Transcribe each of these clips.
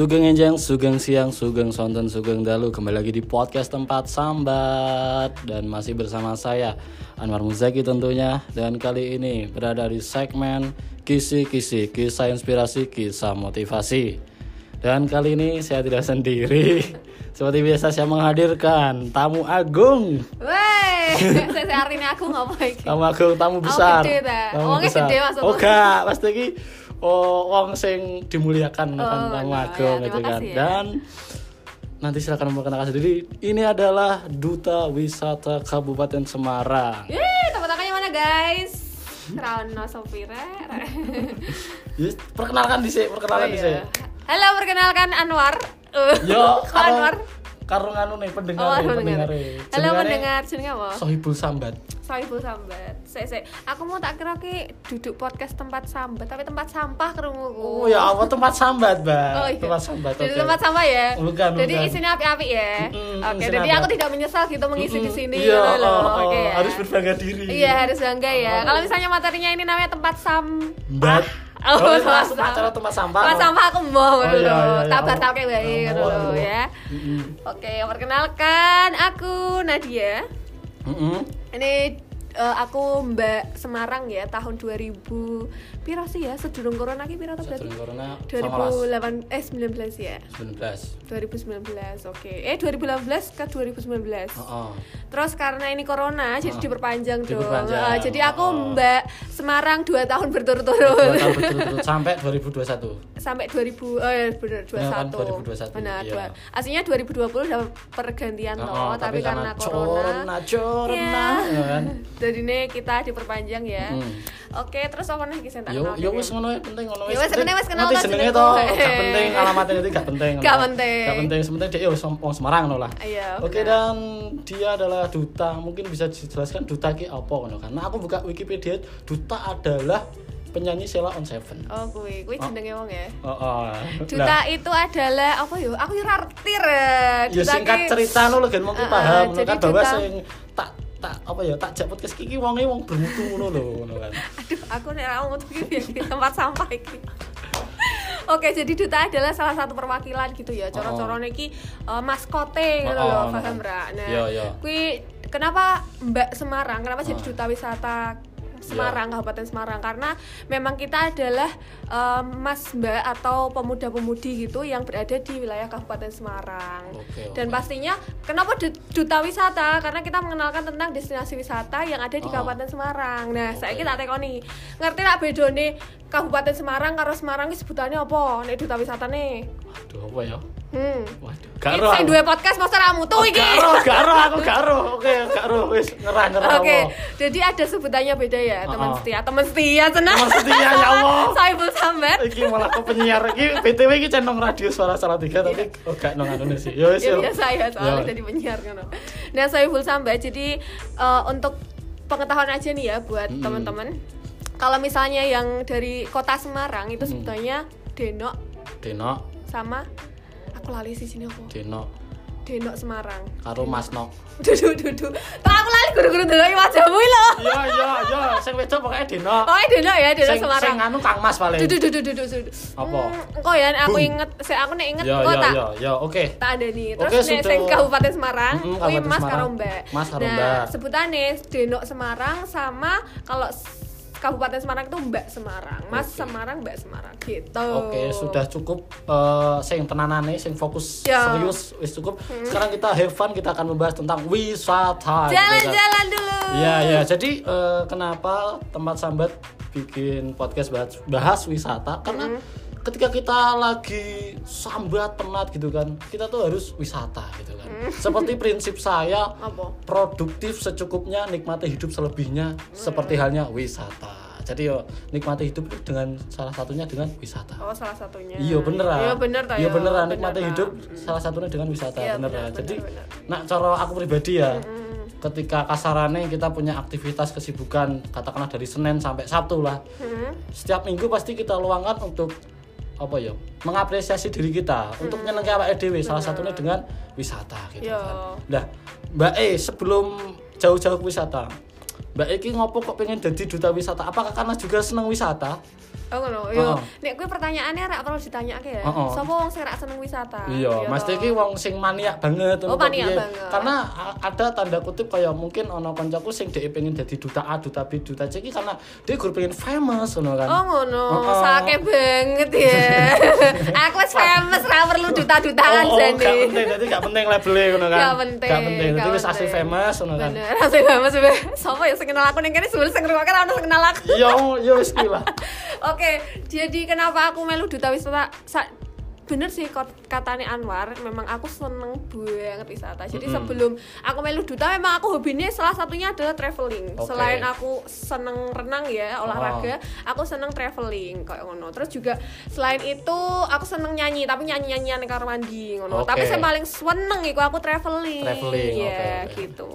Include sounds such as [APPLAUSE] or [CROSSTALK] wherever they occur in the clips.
Sugeng Enjang, Sugeng Siang, Sugeng Sonten, Sugeng Dalu. Kembali lagi di podcast tempat sambat. Dan masih bersama saya Anwar Muzaki tentunya. Dan kali ini berada di segmen Kisi-kisi, kisah inspirasi, kisah motivasi. Dan kali ini saya tidak sendiri. [LAUGHS] Seperti biasa saya menghadirkan tamu agung. Wey, [LAUGHS] saya hari ini aku ngapain? Tamu agung, tamu besar. gede ta? Gede maksudmu? Oh pasti Oh, wong sing dimuliakan Oh, kan tamu agung ya, gitu kan. ya. Dan nanti silakan memperkenalkan diri. Ini adalah Duta Wisata Kabupaten Semarang. Yeay, tepuk tangannya mana guys? Rano Sopire. [LAUGHS] Yes, perkenalkan di sini, perkenalkan di sini. Oh, iya. Halo, perkenalkan Anwar. Yo, [LAUGHS] Anwar. Karo nganu nih pendengar Oh, pendengar. pendengar. Halo pendengar, jenenge apa? Sohibul Sambat. Sohibul Sambat. Sik, sik. Aku mau tak kira ki duduk podcast tempat sambat, tapi tempat sampah Oh kerumuku. ya, apa tempat sambat, Mbak? [LAUGHS] Oh, iya. Tempat sambat. Jadi oke. tempat sampah ya? Bukan, Jadi bukan. isinya api-api ya? Mm-mm, Oke, isinya jadi aku tidak menyesal gitu mengisi di Mm-mm. sini Iya, gitu loh. oh, oh, Oke ya. harus berbangga diri. Iya harus bangga ya. Kalau misalnya materinya ini namanya tempat sampah. Oh, Oh, tempat masuk sampah. acara tempat sampah. Tempat sampah aku mau Oh, gitu iya, iya, iya. Oh. tabar kayak baik gitu Oh, loh aduh. ya. Mm-mm. Oke, perkenalkan aku Nadia. Mm-mm. Ini eh, aku Mbak Semarang ya tahun 2000 piro sih ya sedurung corona ki piro berarti? Sebelum corona 2008 eh 19 ya. 19. 2019. Oke. Eh 2018 ke 2019. Oh, oh. Terus karena ini corona jadi Ah, diperpanjang dong. diperpanjang. Ah, jadi aku. Mbak Semarang 2 tahun Dua berturut-turut. tahun berturut-turut sampai 2021. Sampai 2000 oh ya benar 21. Ya kan, 2021, Benar, iya. dua. Aslinya 2020 udah pergantian Oh, toh, oh, tapi, karena, corona. corona, corona, Iya. ya kan. [LAUGHS] Jadi ini kita diperpanjang ya. Mm. Oke, terus apa nih kisah tak Yo, yo wis ngono ya, penting ngono Ya wis, penting wis kenal kan jenenge to, gak penting alamatnya nanti gak penting. Gak penting. Gak penting, sepenting dia yo wong Semarang ngono lah. Iya, Oke dan dia adalah duta, mungkin bisa dijelaskan duta ki apa ngono kan. Nah, aku buka Wikipedia, duta adalah penyanyi Sheila on Seven. Oh, kuwi, kuwi Oh. jenenge wong ya. Oh, oh. Duta Lah, itu adalah apa yo? Aku yo ora ngerti ya singkat cerita lo kan mungkin Uh, uh, paham jadi kan bahwa sing tak tak apa ya tak jak podcast kiki wonge wong bermutu ngono lho ngono kan. Aduh, aku nek ora mau tuh di tempat sampah iki. Oke, jadi duta adalah salah satu perwakilan gitu ya. Coro-corone iki eh, maskote gitu Oh, loh, oh, paham oh. ra? Nah, Iya, iya. kuwi kenapa Mbak Semarang? Kenapa jadi Oh. duta wisata Semarang, Kabupaten Semarang? Karena memang kita adalah eh, Mas Mbak atau pemuda-pemudi gitu yang berada di wilayah Kabupaten Semarang. Oke, Dan pastinya kenapa du- duta wisata? Karena kita mengenalkan tentang destinasi wisata yang ada di Oh. Kabupaten Semarang. Nah, Oke. saya kita tekoni. Ngerti tak bedone Kabupaten Semarang karo Semarang iki sebutannya apa? Nek duta wisatane. Waduh apa ya? Hmm. Waduh, sing aku. duwe podcast masa ra mutu Oh, iki. Gak ero, aku gak ero. Oke, gak ero wis nyerah nyerah. [LAUGHS] Oke, Allah. jadi ada sebutannya beda ya, teman Oh. setia. Teman setia senang. Teman setia, ya Allah. [LAUGHS] Saiful Sambat. Iki malah ke penyiar iki BTW iki channel radio suara salah tiga tapi oh gak nang anu sih. Ya wis ya yo. biasa ya soalnya Ya. jadi penyiar kan nah Saiful Sambat jadi eh, untuk pengetahuan aja nih ya buat Mm-mm. teman-teman kalau misalnya yang dari kota Semarang itu sebetulnya Denok Deno, sama aku lali sih sini aku Deno Denok Semarang karo Mas Nok. [LAUGHS] duduk duduk tak aku lali guru-guru dulu wajahmu lo Iya iya iya, sing wedok pokoknya Deno. oh Denok ya Denok Sing Semarang sing anu Kang Mas paling. duduk duduk duduk duduk Apa? hmm, engkau ya aku Bum. inget saya aku nek inget Ya kok ya tak ya ya, oke. tak ada nih terus nek sing Kabupaten Semarang kuwi Mas Semarang. karo Mbak Mas karo nah Mbak. sebutannya Denok Semarang sama kalau Kabupaten Semarang itu Mbak Semarang Mas Oke. Semarang Mbak Semarang gitu Oke, sudah cukup eh sing tenanane, sing fokus Ya. serius wis cukup. Sekarang kita have fun, kita akan membahas tentang wisata. gitu kan. jalan-jalan dulu Iya, iya. Jadi eh, kenapa tempat sambat bikin podcast bahas, bahas wisata? Karena ketika kita lagi sambat penat gitu kan, kita tuh harus wisata gitu kan. Seperti prinsip saya, apa produktif secukupnya, nikmati hidup selebihnya, seperti halnya wisata. Jadi yo nikmati hidup dengan salah satunya dengan wisata. oh salah satunya Iya beneran. iya bener Iya ya. beneran Bener, nikmati Ta. hidup salah satunya dengan wisata Iya, bener bener. Jadi bener, nak cara aku pribadi ya. Mm. Ketika kasarannya kita punya aktivitas kesibukan katakanlah dari Senin sampai Sabtu lah. Hmm. Setiap minggu pasti kita luangkan untuk apa ya? Mengapresiasi diri kita untuk nyenengke awake dhewe salah satunya dengan wisata gitu Iya. kan. Nah, Mbak E sebelum jauh-jauh wisata, Mbak E ki ngopo kok pengen jadi duta wisata? Apakah karena juga seneng wisata? Oh ngono. Yo, Heeh. nek kuwi pertanyaannya rak perlu ditanyake ya. Heeh. Sapa wong sing rak seneng wisata? Iya, Mas toh. iki wong sing maniak banget Oh, maniak banget. Karena ada tanda kutip kayak mungkin ana kancaku sing dhek pengen dadi duta A, duta B, duta C iki karena dia gur pengen famous ngono kan. Oh ngono, Heeh. sake banget ya. [LAUGHS] Aku wis famous ra perlu duta-dutaan oh, oh, jane. gak penting, jadi gak penting labelnya ngono kan. Gak penting. Gak penting, jadi gak wis asli famous ngono kan. Bener, asli famous. Sapa ya sing kenal aku ning kene sulit sing ngrungokne ora ono sing kenal aku. Iya, iya wis kuwi lah. [LAUGHS] Oke, jadi kenapa aku melu duta wisata? Sa bener sih katanya Anwar, memang aku seneng banget wisata. Jadi Mm-mm. sebelum aku melu duta, memang aku hobinya salah satunya adalah traveling. Oke. Selain aku seneng renang ya olahraga, aku seneng traveling kayak ngono. Terus juga selain itu aku seneng nyanyi, tapi nyanyi nyanyian kamar mandi ngono. Oke. Tapi yang paling seneng iku aku traveling. Traveling, ya oke. gitu.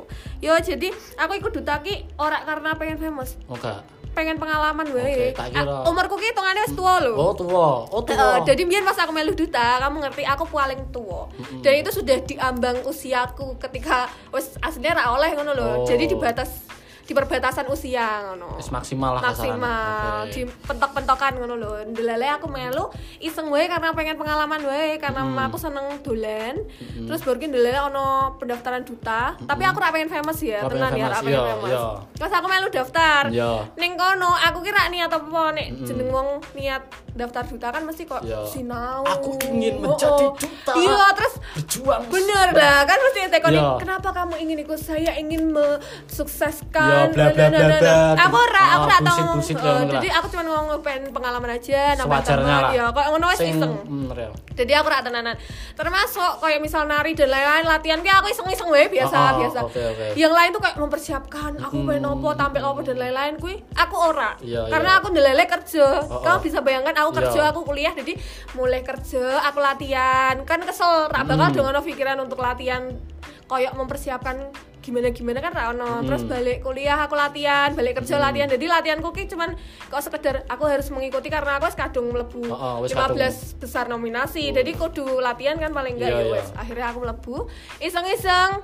Yo jadi aku ikut duta ki ora karena pengen famous, Oke. Pengen pengalaman wae. Tak kira. Ah, Umurku ki hitungane wis tuwa lho. Oh, tua. Oh, Eh, tua. jadi biar pas aku melu duta, kamu ngerti aku paling tua. Dan itu sudah diambang usiaku ketika wis aslinya ra oleh ngono lho. Oh. Jadi di batas di perbatasan usia ngono. Wis maksimal lah maksimal Oke. di pentok-pentokan ngono lho. Ndelele aku melu iseng wae karena pengen pengalaman wae karena aku seneng dolan. Terus baru ki ndelele ono pendaftaran duta, tapi aku ra pengen famous ya, tenan ya, ra famous, pengen iya, famous. iya. Terus aku melu daftar. Iya. Ning kono aku kira niat apa nek jeneng wong niat daftar duta kan mesti kok Iya. sinau. Aku ingin Oh, menjadi oh. duta. Iya, terus Berjuang. bener lah kan mesti tekoni kenapa kamu ingin ikut saya ingin mensukseskan Bla, bla, bla, bla. aku ora Ah, aku ora tau bullshit-bullshit eh, jadi aku cuma ngomong pengen pengalaman aja nambah teman ya kok ngono wis iseng real. jadi aku ora tenanan termasuk kayak misal nari dan lain-lain latihan kayak aku iseng-iseng wae biasa Oh, oh, biasa yang lain tuh kayak mempersiapkan aku pengen opo tampil opo dan lain-lain kui aku ora Iya, karena iya. aku ndelele kerja Oh, kamu oh. bisa bayangkan aku kerja Iya. aku kuliah jadi mulai kerja aku latihan kan kesel rak bakal Hmm. dengan pikiran untuk latihan kayak mempersiapkan gimana gimana kan ra ono Hmm. terus balik kuliah aku latihan balik kerja latihan jadi latihanku ki cuman kok sekedar aku harus mengikuti karena aku kadung mlebu Oh, oh, wis 15 besar nominasi jadi kudu latihan kan paling enggak Iya, ya iya. wes akhirnya aku mlebu iseng-iseng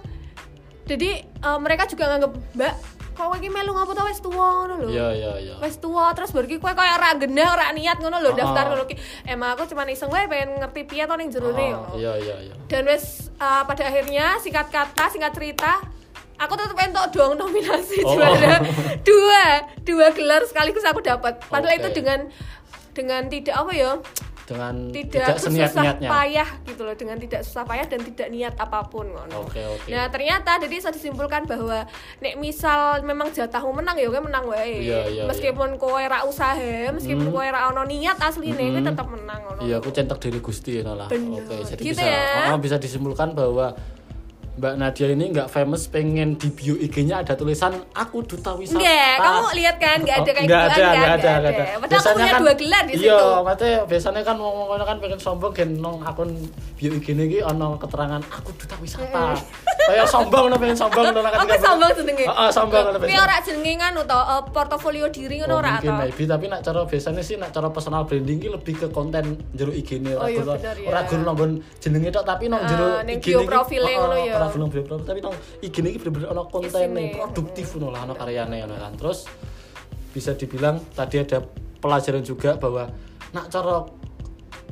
jadi eh, mereka juga nganggep mbak kok kowe iki melu ngopo to wis tuwa ngono lho Iya, iya, iya. wis terus baru ki kowe koyo ora genah ora niat ngono lho Oh. daftar ngono emang aku cuman iseng wae pengen ngerti piye to ning jerone Oh, ngono. Iya, iya, iya. dan wes uh, pada akhirnya singkat kata singkat cerita aku tetap entuk dong nominasi Oh. juara [LAUGHS] dua dua gelar sekaligus aku dapat padahal Oke. itu dengan dengan tidak apa ya Dengan tidak, tidak susah seniat-niatnya. payah gitu loh dengan tidak susah payah dan tidak niat apa pun ngono. Oke, oke. Nah ternyata jadi bisa disimpulkan bahwa nek misal memang jatahmu menang ya kowe menang wae. Iya, iya, meskipun kowe ra usaha, meskipun Hmm. kowe ra ono niat asline kowe Hmm. tetap menang ngono. Iya, aku centak diri Gusti ya lah. Oke, jadi Gitu bisa ya. oh, bisa disimpulkan bahwa Mbak Nadia ini nggak famous pengen di bio IG-nya ada tulisan aku duta wisata. Enggak, kamu lihat kan enggak ada kayak Nggak ada, kan? nggak ada, Nggak nggak ada. Padahal aku punya dua gelar di iya, situ. maksudnya biasanya kan ngomong-ngomong kan pengen sombong gen nong akun bio IG ini ono keterangan aku duta wisata. Kayak sombong no pengen sombong no Oh, kowe sombong jenenge. Heeh, sombong no Tapi ora jenenge ngono to, eh, portofolio diri ngono Oh, ora mungkin to. maybe tapi nak cara biasanya sih nak cara personal branding ki lebih ke konten jero IG ini Oh, iya, bener ya. ora guru nonggon jenenge tok tapi nong jero Ah, ning IG bio ini profile ngono ya. Ora bio profile tapi nong IG ini bener-bener ono konten Isine. produktif ngono lah ono karyane ngono kan terus bisa dibilang tadi ada pelajaran juga bahwa nak cara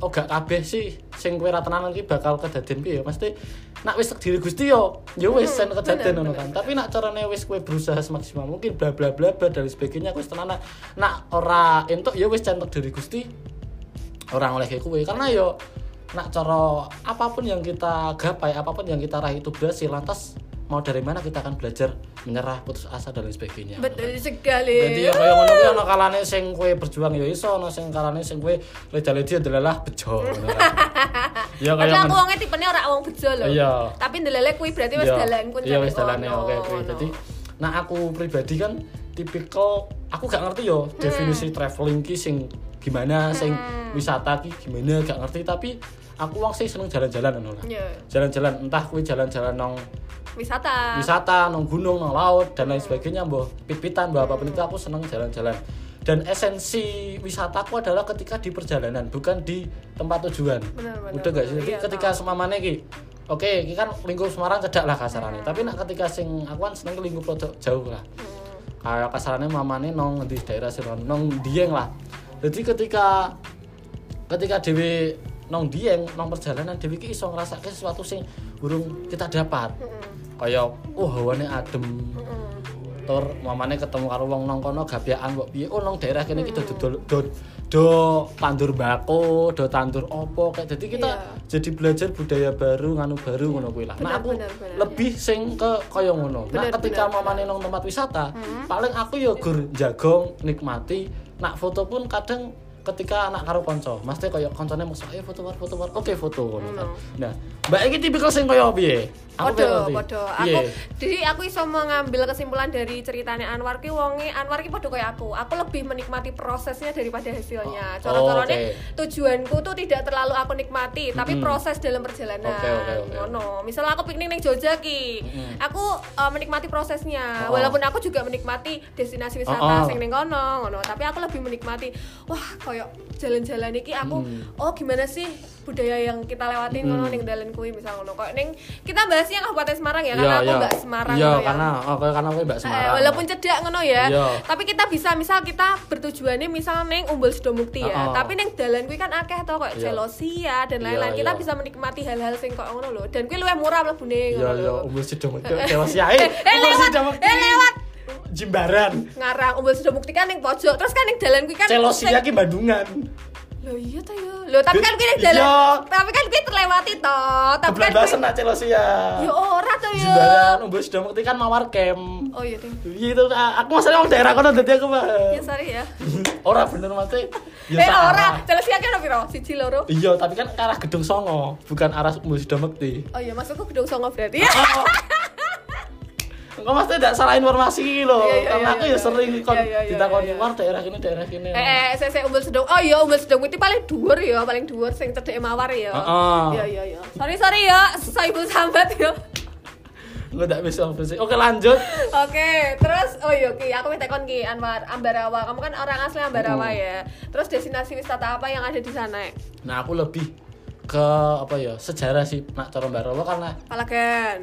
oh gak kabeh sih sing kowe ra tenanan ki bakal kedaden piye ya? Mesti nak wis diri Gusti yo yo wis sen kedaden ngono kan. tapi nak carane wis kowe berusaha semaksimal mungkin bla bla bla bla dan sebagainya kowe tenanan. Nak ora entuk yo wis centok diri Gusti orang oleh kue karena yo nak cara apa pun yang kita gapai apa pun yang kita raih itu berhasil lantas mau dari mana kita akan belajar menyerah putus asa dan lain sebagainya Betul sekali. jadi ya kaya ngono kuwi ana kalane sing kowe berjuang ya iso ana sing kalane sing kowe leda-ledi adalah bejo [LAUGHS] ya kaya Padahal aku ngono. wongnya tipenya ora wong bejo lho. Iya. Tapi ndelele kuwi berarti wis Iya. dalan kun Iya wis dalane oke oke. Jadi nah aku pribadi kan tipikal aku gak ngerti yo definisi traveling ki sing gimana sing wisata ki gimana gak ngerti tapi aku wong sih seneng jalan-jalan ngono lah. Iya. Jalan-jalan entah kuwi jalan-jalan nang wisata. wisata, nang gunung, nang laut dan lain sebagainya mbah pit-pitan mbah apa pun itu aku seneng jalan-jalan. Dan esensi wisataku adalah ketika di perjalanan, bukan di tempat tujuan. Benar, benar, Udah gak sih? Jadi Iya, ketika semamane ki Oke, iki kan lingkup Semarang cedak lah kasarannya. Tapi nak ketika sing aku kan seneng ke lingkup jauh lah. Hmm. Kayak kasarannya mamane nong di daerah sing nong Dieng lah. Jadi ketika ketika dewi nong dieng nong perjalanan dewi ki iso ngerasake sesuatu sing burung kita dapat. Kayak oh hawane adem. Tur mamane ketemu karo wong nang kono gabiakan kok piye? Oh nang daerah kene iki do do do, do tandur bako do tandur opo kayak jadi kita Iya. jadi belajar budaya baru nganu baru ngono kuwi lah. Nah aku bener, bener, lebih sing ke kaya ngono. Nah ketika bener, mamane nang tempat wisata paling aku ya gur jagong nikmati nak foto pun kadang ketika anak karo konco mesti kaya koncone mau ayo foto war foto war oke foto ngono kan. nah mbak iki tipikal sing kaya piye Podo, podo. Aku jadi aku iso mengambil kesimpulan dari ceritanya Anwar ki wonge Anwar ki podo kayak aku. Aku lebih menikmati prosesnya daripada hasilnya. Oh, Cara-carane oke. tujuanku tuh tidak terlalu aku nikmati, tapi proses dalam perjalanan. Oke, oke, oke. Ngono. Misal aku piknik ning Jogja ki, aku uh, menikmati prosesnya. Oh. Walaupun aku juga menikmati destinasi wisata Oh, oh. sing ning kono, ngono. Tapi aku lebih menikmati wah koyo jalan-jalan iki aku Hmm. oh gimana sih budaya yang kita lewatin ngono ning dalan kuwi misal ngono. Koyo ning kita bahasnya Kabupaten Semarang ya, karena aku Mbak Semarang Iya, ngono ya. karena oh, karena aku Mbak Eh, Semarang. walaupun cedak ngono ya. Iya. Tapi kita bisa misal kita bertujuannya misal neng Umbul Sidomukti ya. Oh, oh. Tapi neng dalan kuwi kan akeh to kayak Iya. Celosia dan lain-lain. Iya, kita iya. bisa menikmati hal-hal sing kok ngono lho. Dan kuwi luwih murah mlebune ngono lho. umur sidang [LAUGHS] itu dewa siae. Eh, Umur lewat, eh, lewat. Jimbaran. Ngarang Umbul Sidomukti kan ning pojok. Terus kan ning dalan kuwi kan Celosia ki Bandungan. Loh iya ta ya. Loh tapi kan kuwi ning dalan. Iya. Tapi kan kuwi terlewati to. Tapi kan kuwi- nak Celosia. Ya ora to ya. Jimbaran, umur sidang bukti kan mawar camp. Oh iya ding. Gitu, aku masalah orang daerah kono dadi aku mah. Ya sorry ya. [LAUGHS] Ora bener mate. Ya eh ora, Celosia kan piro? Siji loro. Iya, tapi kan arah Gedung Songo, bukan arah umur sidang bukti. Oh iya, maksudku gedung songo berarti ya. Oh. [LAUGHS] Enggak mesti tidak salah informasi iki lho. Iya, iya, Karena iya, aku ya sering kon Iya, iya, iya, ditakoni war daerah ini daerah ini. Eh, eh, saya saya umbul sedang. Oh iya, umbul sedang itu paling dhuwur ya, paling dhuwur sing cedek mawar ya. Heeh. Iya iya iya. Sorry sorry ya, saya ibu sambat ya. Enggak tidak bisa bersih. Oke, lanjut. Oke, terus oh iya Ki, aku minta kon Ki Anwar Ambarawa. Kamu kan orang asli Ambarawa ya. Terus destinasi wisata apa yang ada di sana? Nah, aku lebih ke apa ya? Sejarah sih nak cara Mbak Rawa karena Palagan,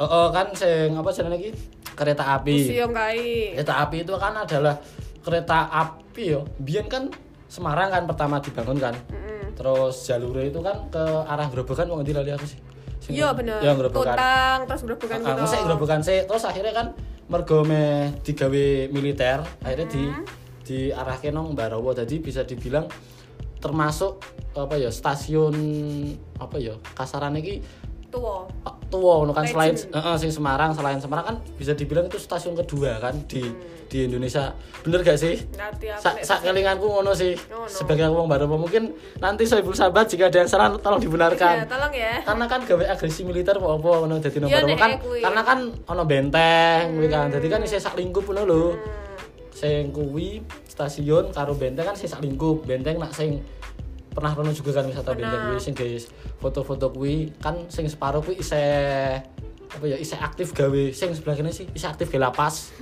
oh, oh, kan sing apa jenenge iki? Kereta api. Museum Kai. Kereta api itu kan adalah kereta api yo. Biyen kan Semarang kan pertama dibangun kan. Mm-mm. Terus jalurnya itu kan ke arah Grobogan wong ndi lali aku sih. Iya bener. Ya Grobogan. Terus gerobokan Ah, gitu. masa grobogan sih terus akhirnya kan mergo meh digawe militer akhirnya di Hmm. diarahke nang Mbarawa jadi bisa dibilang termasuk apa ya stasiun apa ya kasaran iki Tua. ah, tua ngono kan selain heeh sing Semarang selain Semarang kan bisa dibilang itu stasiun kedua kan di Hmm. di Indonesia. Bener gak sih? Nanti aku Sa sak kelinganku ngono sih. Sebagai wong Mbarawa mungkin nanti Soebul Sahabat jika ada yang salah tolong dibenarkan. Tolong ya. karena kan gawe agresi militer apa apa ngono dadi nomor Iya, kan kuwi. karena kan ono benteng kuwi kan. Dadi kan isih sak lingkup ngono lho. Hmm. sing kuwi stasiun karo benteng kan isih sak lingkup. Benteng nak sing pernah rono juga kan wisata Pernah. benteng kuwi sing guys foto-foto kuwi kan sing separuh kuwi isih apa ya isih aktif gawe sing sebelah kene sih isih aktif gawe lapas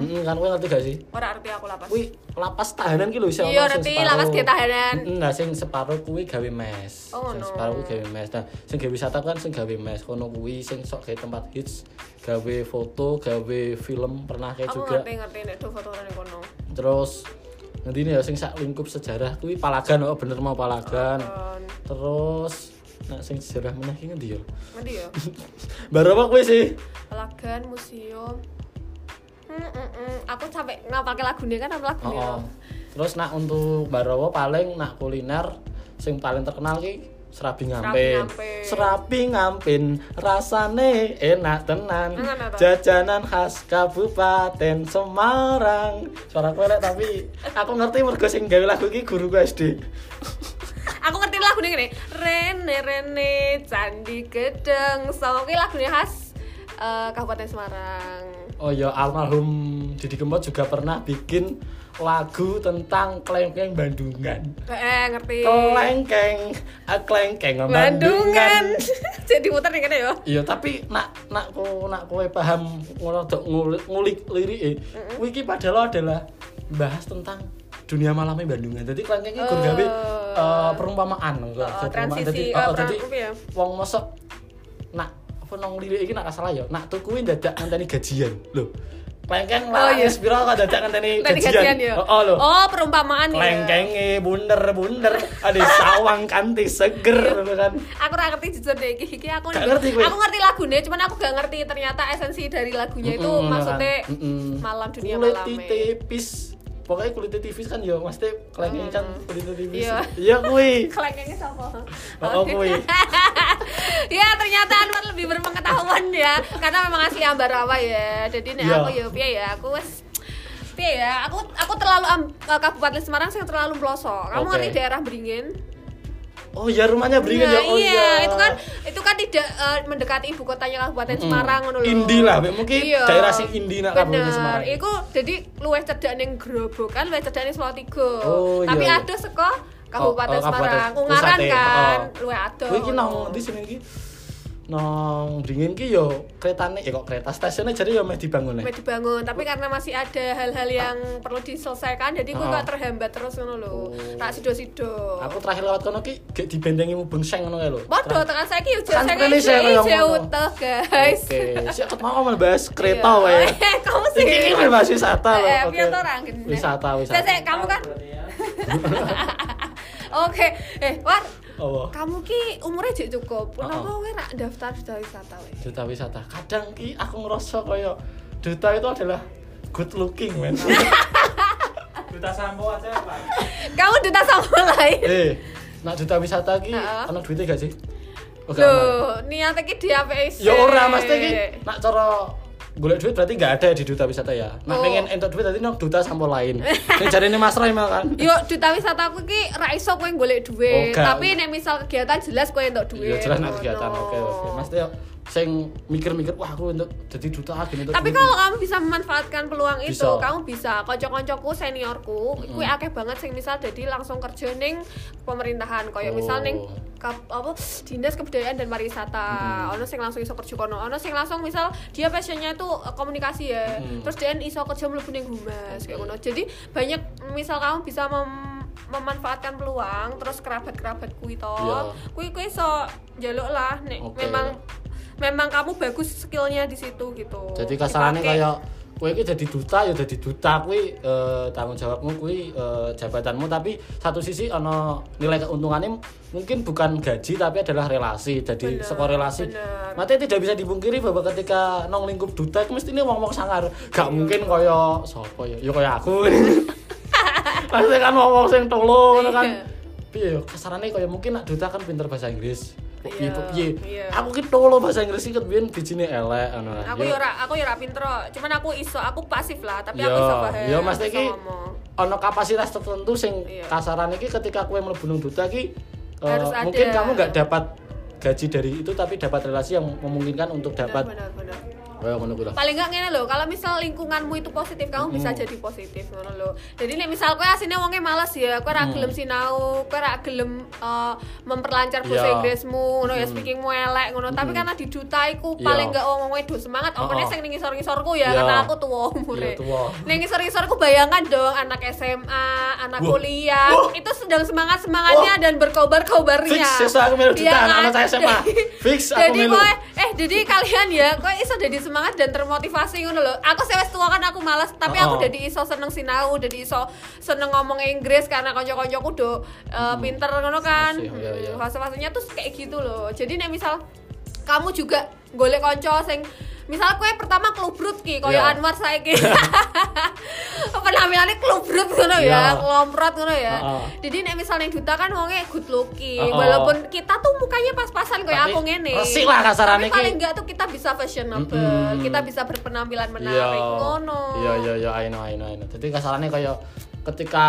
Hmm. Heeh kan kowe ngerti gak sih Ora arti aku lapas. kuwi lapas tahanan ki lho isih Iya, ono sing ngerti, separuh. lapas ge tahanan. Heeh, nah sing separuh kuwi gawe mes. Oh, sing ngono. separuh kuwi gawe mes. Nah, sing gawe wisata kan sing gawe mes. Kono kuwi sing sok gawe tempat hits, gawe foto, gawe film pernah kayak Aku juga. ngerti ngerti nek do foto ning kono. Terus nanti ini ya sing sak lingkup sejarah kuwi Palagan oh bener mau Palagan. Kan. Terus nah sing sejarah meneh ki ngendi ya? Ya? [LAUGHS] Baru apa kuwi sih? Pelagan museum. Hmm. Aku sampai ngapalke lagune kan apa lagune. Oh, oh. Terus nak untuk Barawa paling nak kuliner sing paling terkenal ki serabi ngampin. Serabi ngampin rasane enak tenan. Jajanan khas Kabupaten Semarang. Suara lek tapi aku ngerti mergo sing gawe lagu iki guruku SD. [LAUGHS] Aku ngerti lagune ngene. Rene Rene Candi Gedeng. So kuwi lagune khas eh, Kabupaten Semarang. Oh ya almarhum Didi Kempot juga pernah bikin lagu tentang klengkeng Bandungan. Eh ngerti. Kelengkeng, ah, klengkeng Bandungan. [LAUGHS] Jadi muter nih kan ya. Iya, tapi nak nak ko nak kowe paham ngono dok ngulik, ngulik lirike. Kuwi iki padahal adalah bahas tentang dunia malamnya Bandungan. Jadi klengkeng iki gur gawe eh, perumpamaan Oh, transisi, Jadi eh, oh, jadi ya? wong mosok nak apa nang lirik iki nak salah ya. Nak tuku kuwi dadak ngenteni gajian. Lho. Klengkeng Oh, lah, iya. piro kok ngenteni Tadi gajian. gajian ya. Oh, lho. Oh, perumpamaan ya. Klengkenge bunder-bunder, ada sawang kanti seger ngono kan. Aku ora ngerti jujur deh iki, iki aku Gak ngerti kowe? Aku ngerti lagunya, cuman aku gak ngerti ternyata esensi dari lagunya itu maksudnya kan. Malam dunia kulit malam. ya. tipis pokoknya kulit tipis kan yo. Mesti klengkeng kan kulit tipis. Iya. iya kuwi [LAUGHS] Kelengkengnya siapa? Oh, kuwi. [LAUGHS] ya ternyata Anwar lebih berpengetahuan ya. Karena memang asli Ambarawa ya. Jadi nek Iya. aku ya piye ya. Aku wes piye ya. Aku aku terlalu eh, Kabupaten Semarang sing terlalu pelosok. Kamu Oke. ngerti daerah Beringin oh ya rumahnya beringin Nah, ya oh iya, iya itu kan itu kan tidak eh, mendekati ibu kotanya Kabupaten Mm-mm. Semarang ngono lho. Indi lah. Mungkin daerah sing indi nak Kabupaten. Semarang. Iku jadi luwih cedhak ning Grobogan, luwih cedhak ning Salatiga. Oh, Tapi iya, iya. ada saka Kabupaten Oh, oh, Kabupaten Semarang. Ungaran pusate, kan, oh. luwih ada. Kuwi iki nang ndi sini iki nang beringin ki yo keretane ya kok kereta stasiunnya jadi yo meh dibangun ya Sampai dibangun, tapi karena masih ada hal-hal yang perlu diselesaikan, jadi gue Oh. gak terhambat terus ngono lho. Oh. Tak sido-sido. aku terakhir lewat kono ki gek dibendengi mubeng seng ngono kae lho Bodoh, tekan saiki yo Tekan saya kene saya ngomong jauh tuh, guys. oke siapa mau mau bahas [LAUGHS] kereta Iya. wae [LAUGHS] Eh, Kamu sih. Ini bahas wisata loh. Eh, Oke. Wisata, wisata. Saya, saya, kamu kan? [LAUGHS] Oke, eh, War, Oh, kamu ki umurnya jek cukup. Kenapa Oh. kowe rak daftar duta wisata we? duta wisata. Kadang ki aku ngerasa kaya duta itu adalah good looking, men. [LAUGHS] Duta sampo aja Pak. Kamu duta sama lain. eh, nak duta wisata ki ana duitnya gak sih? Oh. Loh, niatnya ki di apa sih? Ya ora mesti ki nak cara golek duit berarti nggak ada di duta wisata ya. Nak Oh. pengen entuk duit berarti nang duta sampo lain. [LAUGHS] Ning jarine Mas Roy kan. Yo duta wisata aku ki ra iso kowe golek duit, Oh, gak. tapi nek misal kegiatan jelas kowe entuk duit. Ya jelas ngono. kegiatan oke oke. Mas yo sing mikir-mikir wah aku untuk jadi duta gini Tapi kalau kamu bisa memanfaatkan peluang itu, Bisa. kamu bisa. Kocok-kocokku seniorku, kuwi akeh banget sing misal jadi langsung kerja ning pemerintahan, kayak Oh. misal ning kap- apa dinas kebudayaan dan pariwisata. Ono sing langsung iso kerja kono, ono sing langsung misal dia passionnya itu eh, komunikasi ya. Mm. Terus dia iso kerja mlebu ning humas kayak ngono. Jadi banyak misal kamu bisa mem- memanfaatkan peluang terus kerabat-kerabat kuwi to. Iya. Kuwi iso njaluk lah nek Oke. memang memang kamu bagus skillnya di situ gitu. Jadi kasarannya kayak kowe iki jadi duta ya jadi duta kuwi eh, tanggung jawabmu kuwi eh, jabatanmu. Tapi satu sisi ono nilai keuntungannya mungkin bukan gaji tapi adalah relasi. Jadi Bener, sekolah relasi bener. Mati tidak bisa dipungkiri bahwa ketika nong lingkup duta itu mesti ini wong-wong sangar. Gak mungkin kaya sapa ya? Ya kaya aku. [LAUGHS] Pasti kan wong-wong sing tolo ngono kan. Iya. ya kasarannya kaya mungkin nak duta kan pinter bahasa Inggris piye Iya, kok piye iya. aku ki tolo bahasa Inggris iki biyen bijine elek ngono aku ya ora aku ya ora pinter kok. cuman aku iso aku pasif lah tapi Yo, aku iso bahas yo Mas iki ono kapasitas tertentu sing Iya. kasaran iki ketika kowe mlebu nang duta ki eh, Harus ada. mungkin kamu nggak dapat gaji dari itu tapi dapat relasi yang memungkinkan untuk dapat benar benar kayak ngono kuwi paling nggak ngene loh kalau misal lingkunganmu itu positif kamu bisa jadi positif ngono loh jadi nih misal kowe asine wonge males ya kowe ora gelem sinau kowe ora gelem eh, memperlancar bahasa Iya. Inggrismu ngono ya speakingmu elek ngono tapi karena di duta iku Iya. paling nggak wong wedo semangat opene Oh, oh. sing ning ngisor-ngisorku ya Iya. karena aku tuwa umure tuwa. ning ngisor-ngisorku bayangkan dong anak SMA anak Wah. kuliah Wah. itu sedang semangat-semangatnya dan berkobar-kobarnya Fix, aku melu Iya anak kan? saya SMA. [LAUGHS] Fix, aku jadi kowe eh jadi kalian ya kowe iso jadi semangat dan termotivasi ngono lho aku sih wis tua kan aku malas tapi Oh. aku jadi iso seneng sinau jadi iso seneng ngomong Inggris karena kanca-kancaku do uh, pinter ngono kan iya, iya. Hmm, fase-fasenya tuh kayak gitu loh jadi nek misal kamu juga golek kanca sing misal kue pertama klubrut ki koyo Iya. Anwar saiki [LAUGHS] penampilannya klubrut ngono Iya. ya ngelomprot ngono ya Heeh. jadi nek misalnya duta kan wonge good looking Heeh. walaupun kita tuh mukanya pas-pasan Tapi aku ngene resik lah kasarannya tapi paling enggak tuh kita bisa fashionable Mm-mm. kita bisa berpenampilan Iya. menarik ngono Iya iya iya I know I know I know. Jadi kasarannya kayak ketika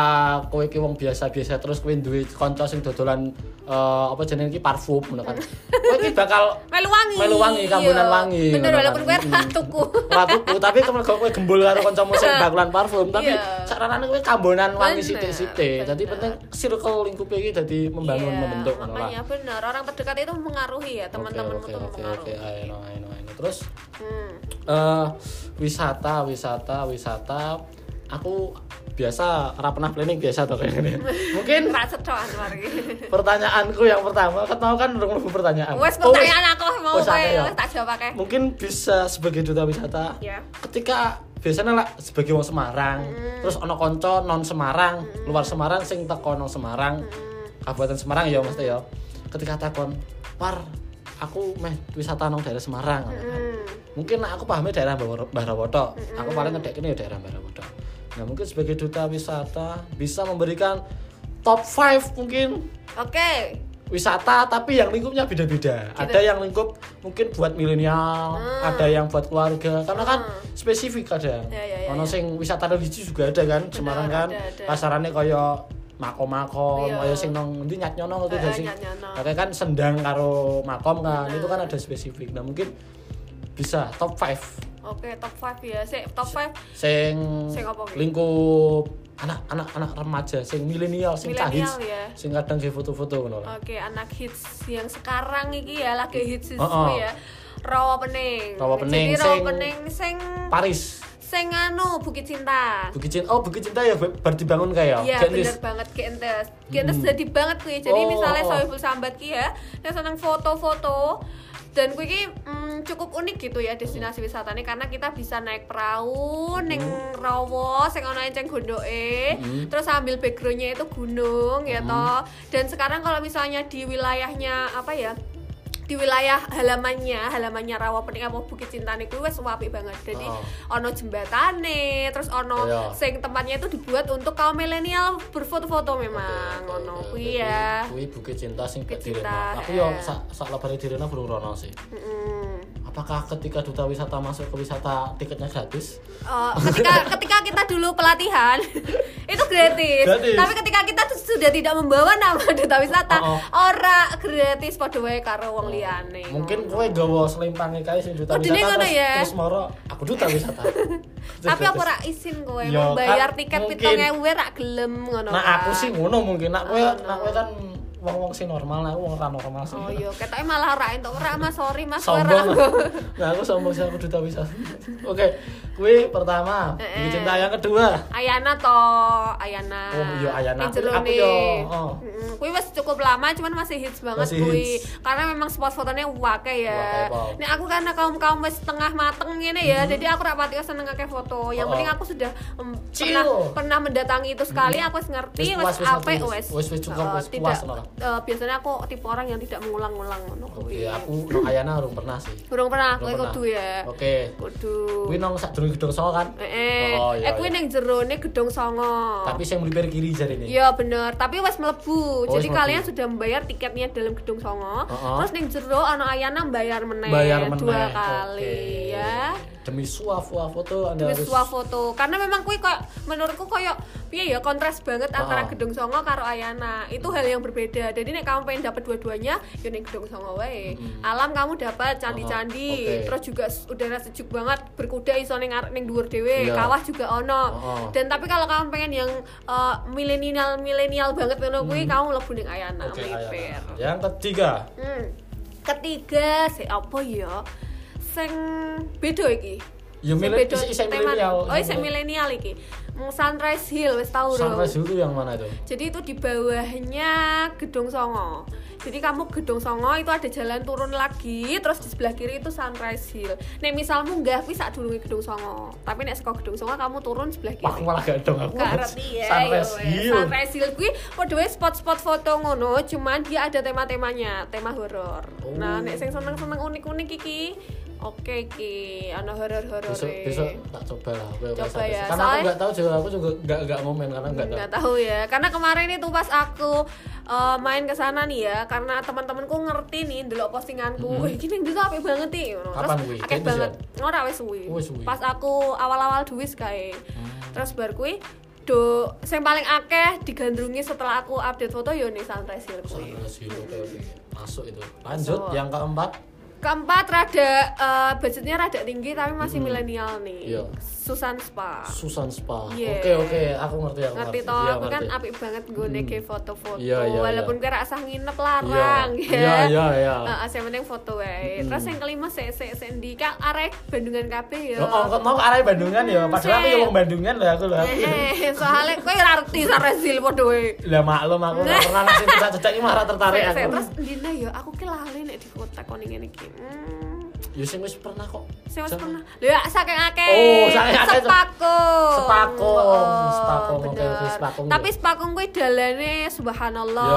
kowe ki wong biasa-biasa terus kowe duwe kanca sing dodolan eh, apa jenenge iki parfum ngono kan. [LAUGHS] Kowe ki bakal melu wangi melu wangi kambunan Iya. wangi bener walaupun kan. kowe Mm. ratuku [LAUGHS] Ora tuku, tapi kemudian kowe gembul karo kancamu sing [LAUGHS] bakulan parfum, tapi Iya. sarane kowe kambonan wangi sithik-sithik. Jadi bener. penting circle lingkup iki dadi membangun Iya, membentuk ngono lah. makanya bener orang terdekat itu mengaruhi ya teman-temanmu Oke, tuh oke, oke, mengaruhi oke, know, I know, I know. Terus Hmm. eh wisata, wisata, wisata. Aku biasa ora pernah planning biasa tuh. [LAUGHS] Mungkin Ra cetho Anwar iki. pertanyaanku yang pertama, ketemu kan udah mlebu pertanyaan. Wes Oh, wis. pertanyaan aku mau kowe akeh ya? wes tak jawab akeh. Mungkin bisa sebagai duta wisata. Ya. Ketika biasanya lah sebagai wong Semarang terus ono konco non Semarang luar Semarang sing teko nang Semarang Kabupaten Semarang ya mesti ya ketika takon par aku meh wisata nang daerah Semarang Hmm. mungkin aku pahamnya daerah Mbah Mbah Rawoto aku paling ngedek ini ya daerah Mbah Rawoto nah mungkin sebagai duta wisata bisa memberikan top 5 mungkin Oke. wisata tapi yang lingkupnya beda-beda. Gitu. Ada yang lingkup mungkin buat milenial, Hmm. ada yang buat keluarga. Karena kan Hmm. spesifik kadang. Ya, ya, ya, Ono ya. sing wisata religi juga ada kan, Semarang kan. ada, ada. Kasarannya kaya makom-makom, Iya. kaya sing nang endi nyat-nyono ngerti Eh, gak eh, sih? Kayak kan sendang karo makom kan, itu kan ada spesifik. Nah, mungkin bisa top 5 Oke, top 5 ya. Sik, top 5 sing Sing apa ki? lingkup anak-anak anak remaja sing milenial sing Milenial ya. sing kadang nge foto-foto ngono. Oke, anak hits yang sekarang iki ya lagi hits Oh, oh. ya. Rawa Pening. Rawa Pening, Jadi Rawa Pening sing Paris sing anu Bukit Cinta. Bukit Cinta, oh Bukit Cinta ya baru dibangun kayak Iya bener banget Gentes Gentes jadi banget kuy Jadi Oh, misalnya oh. Sohibul Sambat ki ya Yang seneng foto-foto dan kuy ki mm, cukup unik gitu ya destinasi wisatanya karena kita bisa naik perahu neng Rawa sing ana enceng gondoke Hmm. terus sambil backgroundnya itu gunung ya toh. Dan sekarang kalau misalnya di wilayahnya apa ya di wilayah halamannya halamannya Rawa Pening apa Bukit Cintane kuwi wis apik banget. Jadi Oh. ono jembatane, terus ono Iya. sing tempatnya itu dibuat untuk kaum milenial berfoto-foto memang ngono kuwi ya. Kuwi Bukit Cinta sing Bukit. Cinta, Aku yo eh. sak sak lebare direno burung rono sih. Mm-mm. Apakah ketika duta wisata masuk ke wisata tiketnya gratis? Eh, ketika [LAUGHS] ketika kita dulu pelatihan [LAUGHS] itu gratis. Gratis. Tapi ketika kita sudah tidak membawa nama duta wisata, Oh, oh. ora gratis padha wae karo wong liyane. Mungkin kowe gawa selimpange kae sing duta Oh, wisata terus, ya? terus moro aku duta wisata. [LAUGHS] Tapi aku ora izin kowe mau bayar kan tiket mungkin. 7000 ora gelem ngono. Nah, aku sih ngono mungkin. Nak kowe Oh, nak kowe kan wong-wong sing normal, nah, aku wong ora normal sih. Oh iya, ketoke malah ora entuk ora Mas, sorry Mas, sombong [LAUGHS] nah aku sombong sih aku duta wisata oke kue pertama Eh, eh. cinta yang kedua Ayana toh, Ayana. Oh, iya, Ayana. Ning Aku- aku nih. yo, oh. Kuwi wis cukup lama cuman masih hits banget Masih kuwi. hits. Karena memang spot fotonya wake ya. Wake. Nek aku karena kaum-kaum wis setengah mateng ngene ya, jadi aku ra pati seneng akeh foto. Yang Oh, penting oh. aku sudah Chill. pernah pernah mendatangi itu sekali, aku wis ngerti, Wis apik happy, wis. wis- wis cukup, wis tidak puas. Eh, biasanya aku tipe orang yang tidak mengulang-ulang ngono oke kuwi. aku no Ayana belum pernah sih Burung pernah, pernah. kudu ya. oke Kudu. kue nong sak durung gedung songo kan Eh, eh, Oh, eh iya, kuwi iya. ning jerone Gedung Songo. tapi saya melipir kiri jari ini Iya bener, tapi wes melebu. Oh, Jadi wes kalian mlebu. sudah membayar tiketnya dalam gedung Songo. Uh-uh. Terus ning jero ana ayana bayar meneh bayar meneh dua kali ya. Demi suah suah foto anda Demi harus suah foto. Karena memang kuwi kok menurutku koyo piye ya kontras banget antara Uh-uh. gedung Songo karo Ayana. Itu hal yang berbeda. Jadi nek kamu pengen dapat dua-duanya, ya ning gedung Songo wae. Mm-mm. Alam kamu dapat candi-candi. Uh-uh. Oke. Terus juga udara sejuk banget, berkuda iso ning ning dhuwur dhewe. Iya. Kawah juga ono. Uh-uh. Dan tapi kalau kamu pengen yang uh, milenial milenial banget ngono kuwi, kamu lebu ning Ayana Hmm. Mayfair. Ayana yang ketiga Hmm. Ketiga si apa ya? Sing beda iki. Ya, Sing mile- beda isi- isi teman. milenial. Oh, sing milenial iki. Sunrise Hill wis tau sunrise itu yang mana itu Jadi itu di bawahnya Gedung Songo. Jadi kamu Gedung Songo itu ada jalan turun lagi, terus di sebelah kiri itu Sunrise Hill. Nek misal munggah kuwi sak durunge Gedung Songo. Tapi nek saka Gedung Songo kamu turun sebelah Wah, aku kiri. malah gak dong aku Gak ngerti ya. sunrise yo wes. hill Sunrise Hill kuwi padha spot-spot foto ngono, cuman dia ada tema-temanya, tema horor. Oh. Nah, nek sing seneng-seneng unik-unik iki, oke iki ana horor-horor. besok besok tak coba lah. Aku Coba ya, karena aku soalnya- nggak tahu juga aku juga nggak nggak momen karena nggak tahu nggak tahu. ya. Karena kemarin itu pas aku uh, main ke sana nih ya karena teman-temanku ngerti nih delok postinganku. Mhm. wih gini gitu apik banget nih. Kapan terus kuwi? akeh Kayak banget. Bisa? ora wis suwi pas aku awal-awal duwis kae. Hmm. terus bar kuwi do sing paling akeh digandrungi setelah aku update foto yo nih sunrise hill kuwi. Sunrise hill oke oke. Masuk itu. Lanjut Masuk. yang keempat keempat rada uh, budgetnya rada tinggi tapi masih Mhm. milenial nih Iya. Susan Spa Susan Spa Yeah. oke oke aku ngerti aku ngerti toh Iya, aku kan ngerti. apik banget gue Hmm. foto-foto Iya, iya, walaupun iya. kira asah nginep larang Iya, ya iya, iya, iya. Heeh, sing penting foto wae terus Hmm. yang kelima se se se ndi kak arek Bandungan kabeh ya Oh, kok mau arah Bandungan ya? Hmm, Padahal aku ya wong Bandungan lah aku lah. eh soalnya kowe ora ngerti saresil padha wae Lah maklum aku nggak pernah ngasih cecak-cecak ini malah tertarik aku. terus Dina ya aku ki lali nek di kota kon ngene iki hmm Ya sing wis pernah kok. Saya wis pernah. Lho ya saking akeh. Oh, saking akeh. Sepakung. Sepakung. Oh, Sepakung, oke, bener. oke, sepakung. Tapi sepakung kuwi dalane subhanallah.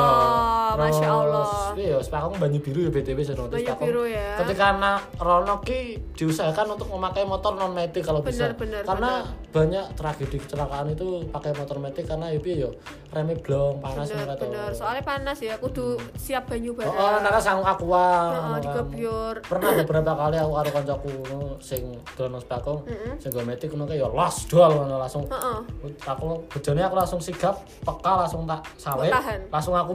Ya, Masya Allah. Iya, sepakung banyu biru ya BTW sedang Banyu biru ya. Ketika anak Rono ki diusahakan untuk memakai motor non matic kalau bisa. Bener, bener, karena banyak tragedi kecelakaan itu pakai motor matic karena ya piye yo remnya blong panas Bener, bener. Soalnya panas ya, kudu siap banyu Oh, bareng. oh nara sang aqua. Heeh, kan. digebyur. Pernah beberapa kali aku karo kancaku sing dolan sepakung, sing go matic ngono kayak yo las dol ngono langsung Heeh. aku bejone aku langsung sigap peka langsung tak tahan? langsung aku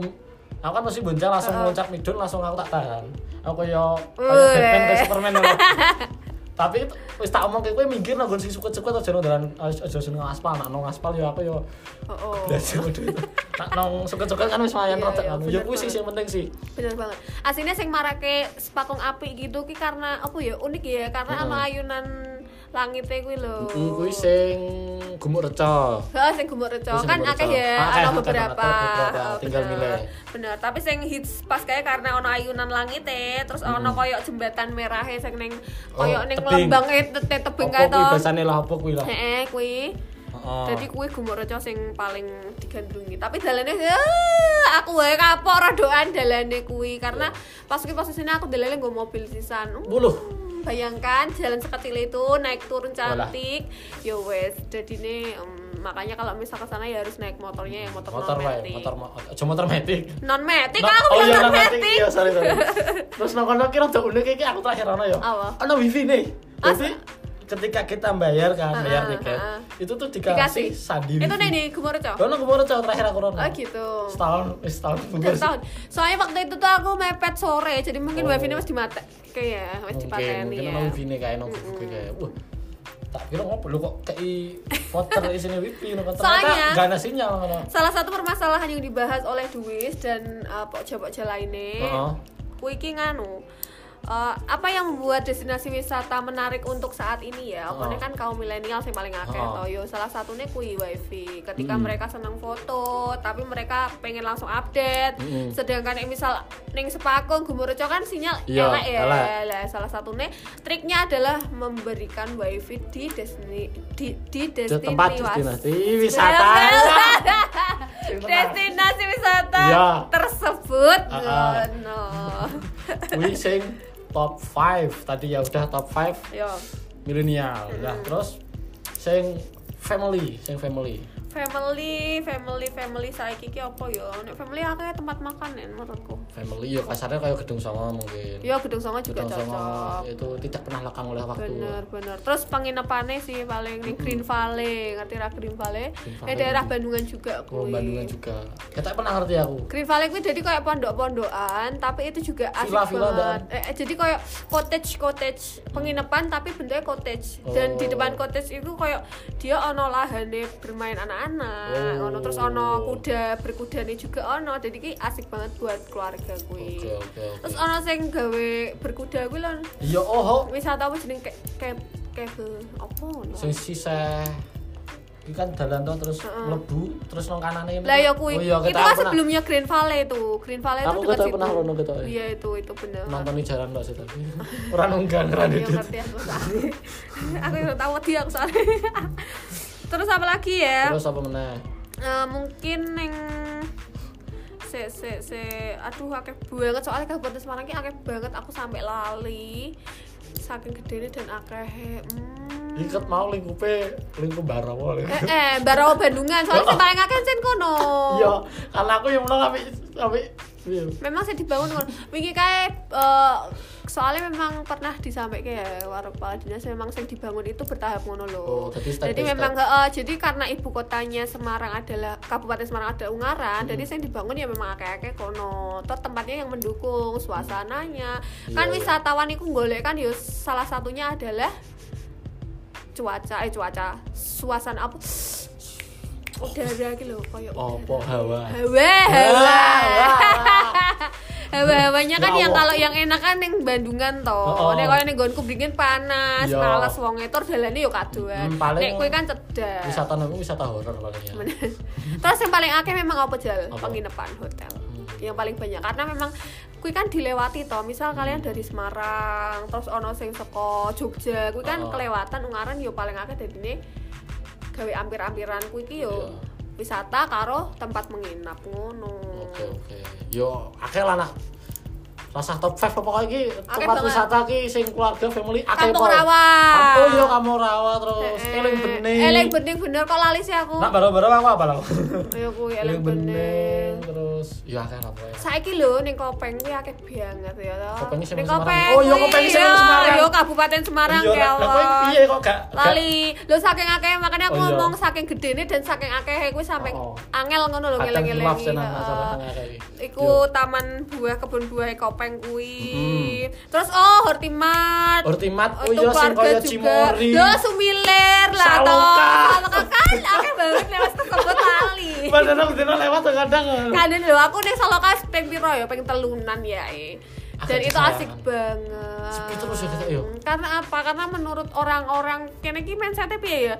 aku kan mesti bonceng langsung loncat midun langsung aku tak tahan aku yo kayak Weh. Batman kayak Superman. [LAUGHS] tapi wis tak omong kowe minggir nang sing suket-suket aja nang dalan aja sing nang aspal nak nang aspal yo aku yo oh. belajar [LAUGHS] nak nang suket-suket kan wis lumayan Iya, rada iya, anu ya kuwi sih sing penting sih. Bener banget. Aslinya sing marake sepakung api gitu ki karena apa ya unik ya karena Heeh. ana ayunan langitnya kuwi lho Mm, kuwi sing gumuk reca Heeh, sing gumuk sing kan akeh ya, ana beberapa. Oh, Tinggal milih. Bener, tapi sing hits pas kayak karena ana ayunan langit terus ana koyo jembatan merahnya sing ning Oh, koyo ning lembang e te- tebing kae to. kuwi basane lah apa kuwi lah Heeh, kuwi. Heeh. Jadi kuwi gumuk reco sing paling digandrungi. Tapi dalane ah, aku wae kapok rodoan dalane kuwi karena pas kuwi posisinya aku dalane nggo mobil sisan. Uh, Buluh. Bayangkan jalan sekecil itu naik turun cantik. Yo wes, jadi nih makanya kalau misal ke sana ya harus naik motornya yang motor, motor non wae matic. motor mo- aja motor matic Non matic, Nah, aku oh bilang iya non non matic matic. iya sorry sorry [LAUGHS] terus nang kono kira rada unik iki aku terakhir ana ya Apa? ana wifi nih Asa? Ketika kita bayar kan Ah, bayar tiket itu tuh dikasih, Dikasih. sandi Itu wifi nih di. Kono kemarin cowok terakhir aku rono. Oh gitu. Setahun, eh, setahun bungkus. setahun. Soalnya waktu itu tuh aku mepet sore, jadi mungkin Oh. wifi-nya masih dimata. Kayak masih dipateni mungkin ya. wifi nih kayak nong wifi kayak, wah, tak kira ngopo lu kok kayak voter [LAUGHS] isinya wifi no Soalnya- gak ada sinyal. Salah satu permasalahan yang dibahas oleh Duis dan uh, pokja-pokja lainnya, kuwi iki nganu. Uh, apa yang membuat destinasi wisata menarik untuk saat ini ya? Oh. Pokoknya kan kaum milenial yang paling akeh Oh. toh. Yo salah satunya kui wifi. Ketika Mm. mereka senang foto, tapi mereka pengen langsung update. Mm. Sedangkan yang misal ning Sepakung Gumurejo kan sinyal Iya, elek ya. elek. Lah, salah satunya triknya adalah memberikan wifi di destinasi di, di destinasi tempat was- destinasi wisata. [LAUGHS] destinasi wisata Iya. tersebut Ah, ah. no. Wih sing top 5 tadi ya udah top 5 yo. Milenial. Nah, terus sing family, sing family. family family family saiki ki apa yo? Nek family akeh tempat makan ya menurutku Family ya kasarnya kayak gedung songo mungkin. yo gedung songo juga gedung songo cocok itu tidak pernah lekang oleh waktu. bener bener terus penginapannya sih paling di Green Valley ngerti ra Green Valley eh daerah Bandungan juga Oh, kuwi Bandungan juga. Kita pernah ngerti aku. Green Valley kuwi jadi kayak pondok-pondokan tapi itu juga asik banget. Eh, eh, jadi kayak cottage cottage penginapan tapi bentuknya cottage. Dan di Oh. depan cottage itu kayak dia ono lahane bermain anak-anak, Oh. ono terus ono kuda berkudane juga ono. Jadi ki asik banget buat keluarga kuwi. Oke, oke, oke. Terus ono sing gawe berkuda kuwi lho. Iya, oh, Wisata apa jeneng kayak kayak kayak apa ngono. sing sisa iki kan dalan to terus Heeh. mlebu terus nang kanane. Lah ya kuwi. Oh iya, itu kan sebelumnya Green Valley itu. Green Valley itu dekat situ. pernah rono ya. Iya itu itu bener. nonton di jalan tok sih tapi. [LAUGHS] Ora nunggang ora ngerti [LAUGHS] aku yang tahu dia aku soalnya. [LAUGHS] Terus apa lagi ya? Terus apa meneh? Eh, mungkin yang se se se aduh akeh banget soalnya kabupaten Semarang ki akeh banget aku sampai lali saking gedene dan akeh hmm. Iket mau lingkupe lingkup barawa. eh eh Barawa Bandungan soalnya sing paling akeh sen kono Iya, karena aku yang menang tapi tapi memang sih dibangun kon wingi kae eh, soalnya memang pernah disampaikan ya warung kepala dinas memang sing dibangun itu bertahap ngono loh Oh, jadi step jadi by memang step. eh, jadi karena ibu kotanya Semarang adalah kabupaten Semarang ada Ungaran Hmm. jadi sing dibangun ya memang akeh-akeh kono terus tempatnya yang mendukung suasananya kan Iya, iya. wisatawan itu golek kan ya salah satunya adalah cuaca eh cuaca suasana apa udara gitu loh kayak Apa hawa? hawa hawa Hawa. hawa-hawanya kan Ya yang kalau yang enak kan yang Bandungan toh Oh, oh. nek koyo ning nggonku panas Iya. males wong etor dalane yo kadoan Hmm, nek kowe kan cedak wisata nang wisata horor paling ya terus yang paling akeh memang apa jal Apa? penginapan hotel. Yang paling banyak. Karena memang kuwi kan dilewati toh. Misal kalian dari Semarang terus ono sing saka Jogja kuwi kan Oh. kelewatan ungaran yo paling akeh dadine gawe ampir-ampiran iki yo Iya. wisata karo tempat menginap ngono. Oke oke. Yo akeh lah rasa top 5 apa kok iki Akeh tempat banget. wisata iki sing keluarga family akeh Kampung. Rawa. oh yo kamu rawa terus Eh, eling bening eling bening bener kok lali sih aku nak baru-baru apa apa lah ayo kuwi eling bening terus yo akeh lah pokoknya saiki lho ning Kopeng kuwi akeh banget ya toh. Kopeng iki sing Semarang. Oh, kuwi, Kopeng sing Semarang. Yo Kabupaten Semarang Iya, lah, lah, kowe kelon. piye kok gak Lali, lho saking akeh makanya aku Oh, iya. ngomong saking gedene dan saking akeh kuwi sampe Oh, oh. angel ngono lho iki. Iku taman buah kebun buah Kopeng kuwi. Terus oh Hortimat. Hortimat, oh Untuk iya sing keluarga kaya juga. Cimori. Yo Sumilir lah toh. Saloka. Kan akeh banget lewat tersebut lali. Padahal dino lewat kadang Kadang lho aku ning Saloka ping piro ya ping telunan ya eh. Dan itu asik banget. Sepi terus ya, kita, yo. Karena apa? Karena menurut orang-orang kene iki mindsetnya piye ya?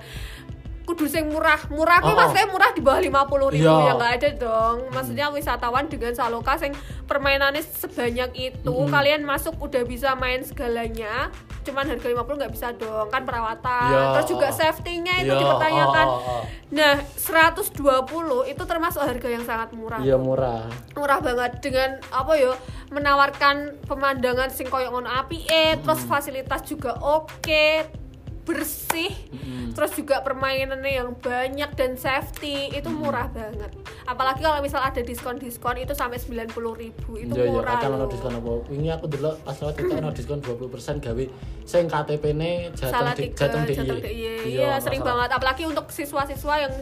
Kudu sing murah. Murah kuwi Oh, oh. maksudnya murah di bawah lima puluh ribu Iya. ya nggak ada dong. Maksudnya wisatawan dengan saloka sing permainannya sebanyak itu kalian masuk udah bisa main segalanya. Cuman harga 50 nggak bisa dong kan perawatan. Iya, terus juga safety-nya itu Iya, dipertanyakan oh, nah 120 itu termasuk harga yang sangat murah. Iya murah. murah banget dengan apa ya menawarkan pemandangan sing koyo ngono api eh terus fasilitas juga oke bersih Mm-mm. terus juga permainannya yang banyak dan safety itu murah banget apalagi kalau misal ada diskon diskon itu sampai 90.000 ribu itu iya murah ono loh. diskon apa. Wingi aku delok pas lewat itu ono diskon 20% gawe sing KTP-ne salah Jateng di- tiga Jateng jateng DIY. DIY. Iya, iya sering banget apalagi untuk siswa-siswa yang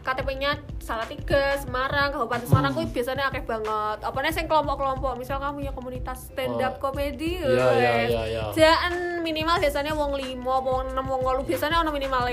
KTP-nya salah tiga Semarang Kabupaten Semarang Hmm. kuwi biasanya akeh banget apa nih sing kelompok-kelompok misal kamu ya komunitas stand up Oh. comedy Iya, iya, wes. iya, iya. Jangan minimal biasanya wong limo apa wong enam wong walu biasanya ono minimal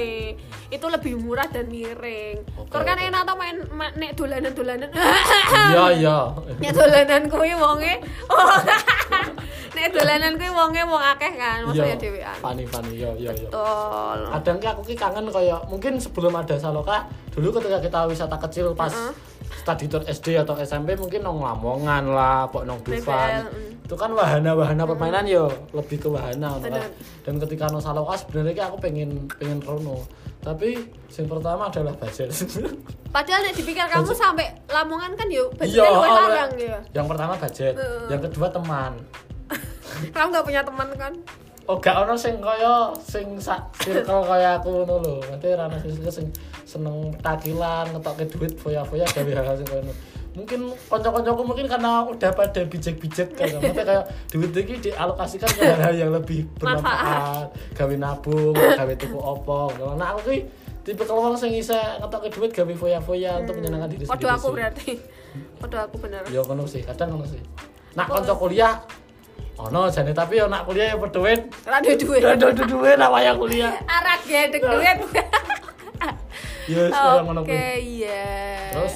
itu lebih murah dan miring Oke, Tur kan oke. enak tau main ma- nek dolanan-dolanan Iya iya. [LAUGHS] nek dolanan kuwi wonge [LAUGHS] nek dolanan kuwi wonge wong akeh kan maksudnya Iya. dhewean Fani fani iya iya iya. betul kadang ki aku ki kangen kayak mungkin sebelum ada Saloka dulu ketika kita wisata kecil pas Heeh. study tour SD atau SMP mungkin nong Lamongan lah, pok nong Dufan. mm. Itu kan wahana-wahana permainan yo lebih ke wahana ngono kan. Dan ketika nong Saloka sebenarnya aku pengen pengen rono. Tapi yang pertama adalah budget. [LAUGHS] Padahal nek dipikir kamu sampai Lamongan kan yo Iya, budgetnya luwih larang ya. yang pertama budget, Heeh. yang kedua teman. [LAUGHS] Kamu nggak punya teman kan? Oh gak ono sing kaya sing sak circle kaya aku ngono lho. Nanti ra ono sing sing seneng takilan, ngetokke duit foya-foya gawe hal-hal sing kaya ngono. Mungkin kanca-kancaku mungkin karena udah pada bijak-bijak kan. Maksudnya kayak duit iki dialokasikan ke hal-hal yang lebih bermanfaat. Gawe nabung, gawe tuku opo. Nah aku ki tipe kalau sing isa ngetokke duit gawe foya-foya untuk menyenangkan diri sendiri. Podo aku sih. berarti. Podo aku bener. Ya ngono sih, kadang ngono sih. Nak kanca kuliah ono jane tapi yo nak kuliah ya berduit Ora ada duit. Udah ada duit kuliah. Arak gedek duit. Ya, sekarang ngono Oke, kuwi. iya. Terus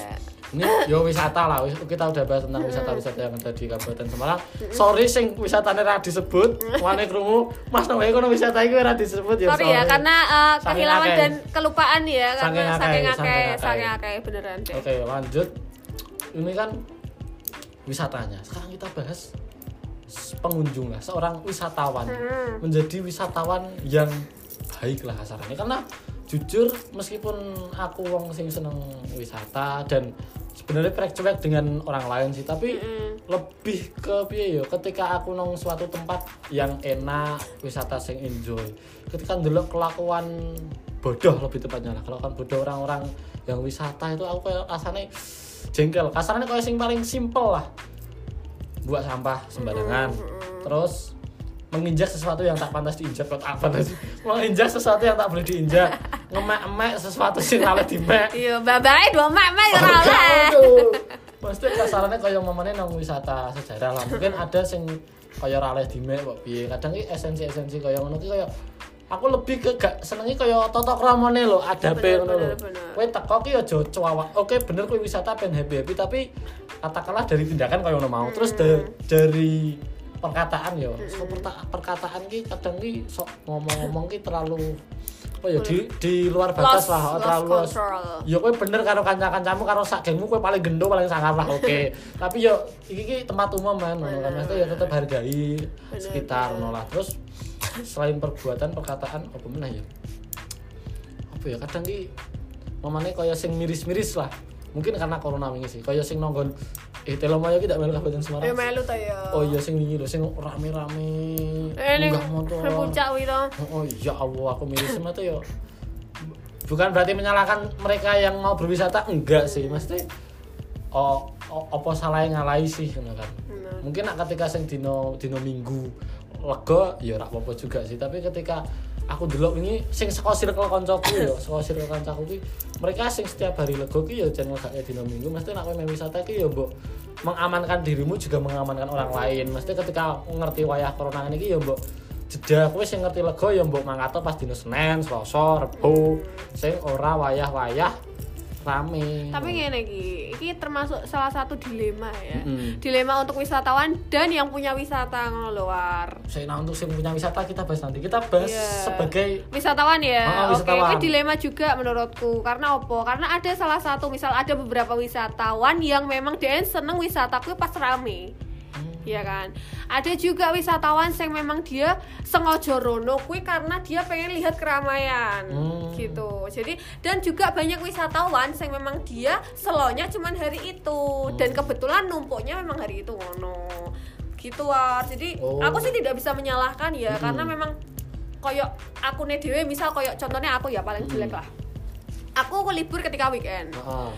ini yo wisata lah, kita udah bahas tentang wisata-wisata yang ada di Kabupaten Semarang. Sorry sing wisatane ra disebut, wane krungu, Mas nang kono wisata iki ora disebut ya. Sorry ya, karena uh, Saking kehilangan dan kelupaan ya, karena saking akeh, saking akeh beneran deh. Oke, lanjut. Ini kan wisatanya. Sekarang kita bahas pengunjung lah, seorang wisatawan. Hmm. Menjadi wisatawan yang baik lah kasarannya. Karena jujur meskipun aku wong sing seneng wisata dan sebenarnya prek cuek dengan orang lain sih, tapi Mm-mm. lebih ke piye yo ketika aku nong suatu tempat yang enak wisata sing enjoy ketika ndelok kelakuan bodoh lebih tepatnya lah kelakuan bodoh orang-orang yang wisata itu aku kayak rasanya jengkel kasarnya kayak sing paling simple lah buat sampah sembarangan terus menginjak sesuatu yang tak pantas diinjak kok tak pantas menginjak sesuatu yang tak boleh diinjak ngemek-emek sesuatu sing salah dimek Iya, babae dua mak ya ora aduh. Mesti kasarannya kaya mamane nang wisata sejarah lah. Mungkin ada sing kaya ra oleh dimek kok piye. Kadang ki esensi-esensi kaya ngono ki kaya aku lebih ke gak senengi kaya tata kramane lho adabe ngono lho. kowe teko ki aja cuawak oke bener kowe wisata pengen happy happy tapi katakanlah dari tindakan kaya ngono mau. Terus da- dari perkataan ya so, perta- perkataan ki kadang ki sok ngomong-ngomong ki terlalu apa ya di di luar batas Lost- lah terlalu luas. ya kowe bener karo kanca-kancamu karo sak gengmu kowe paling gendo paling sangar lah oke. [LAUGHS] Tapi yo iki ki tempat umum ngono kan. Maksudnya ya tetep hargai sekitar ngono lah. Terus selain perbuatan perkataan apa meneh ya? Apa ya kadang ki mamane kaya sing miris-miris lah mungkin karena corona wingi sih kaya sing nonggon eh Telomaya ki tak melu Kabupaten Ya Semarang melu ta ya. oh iya sing wingi lho sing rame-rame Eh ning munggah motor puncak kuwi to. Oh ya Allah, aku miris sama tuh ya. Bukan berarti menyalahkan mereka yang mau berwisata, enggak sih, mesti oh, oh apa salahnya ngalai sih kan. Mungkin nak ketika sing dino dino minggu lega ya ora apa-apa juga sih, tapi ketika aku delok ini sing saka circle kancaku ya, [CLEARS THROAT] saka circle kancaku ki mereka sing setiap hari lega ki ya jan ngegake dino minggu, mesti nak kowe main wisata ki ya mbok mengamankan dirimu juga mengamankan orang lain. Mesti ketika ngerti wayah corona ini ya mbok jeda kowe sing ngerti lega ya mbok mangkat pas dino Senin, Selasa, Rebo, sing ora wayah-wayah rame. Tapi ngene iki, iki termasuk salah satu dilema ya. Dilema untuk wisatawan dan yang punya wisata ngono luar. saya nah untuk sing punya wisata kita bahas nanti. Kita bahas Iya. sebagai wisatawan ya. Ah, Oke, wisatawan. ini dilema juga menurutku. Karena apa? Karena ada salah satu misal ada beberapa wisatawan yang memang dia seneng wisata kuwi pas rame. Iya kan? Ada juga wisatawan yang memang dia sengaja rono kuwi karena dia pengen lihat keramaian. Hmm. Gitu. Jadi dan juga banyak wisatawan yang memang dia selonya cuman hari itu dan kebetulan numpuknya memang hari itu ngono. Gitu War. Jadi Oh. aku sih tidak bisa menyalahkan ya karena memang koyok aku dewe misal koyok contohnya aku ya paling jelek lah aku libur ketika weekend Heeh.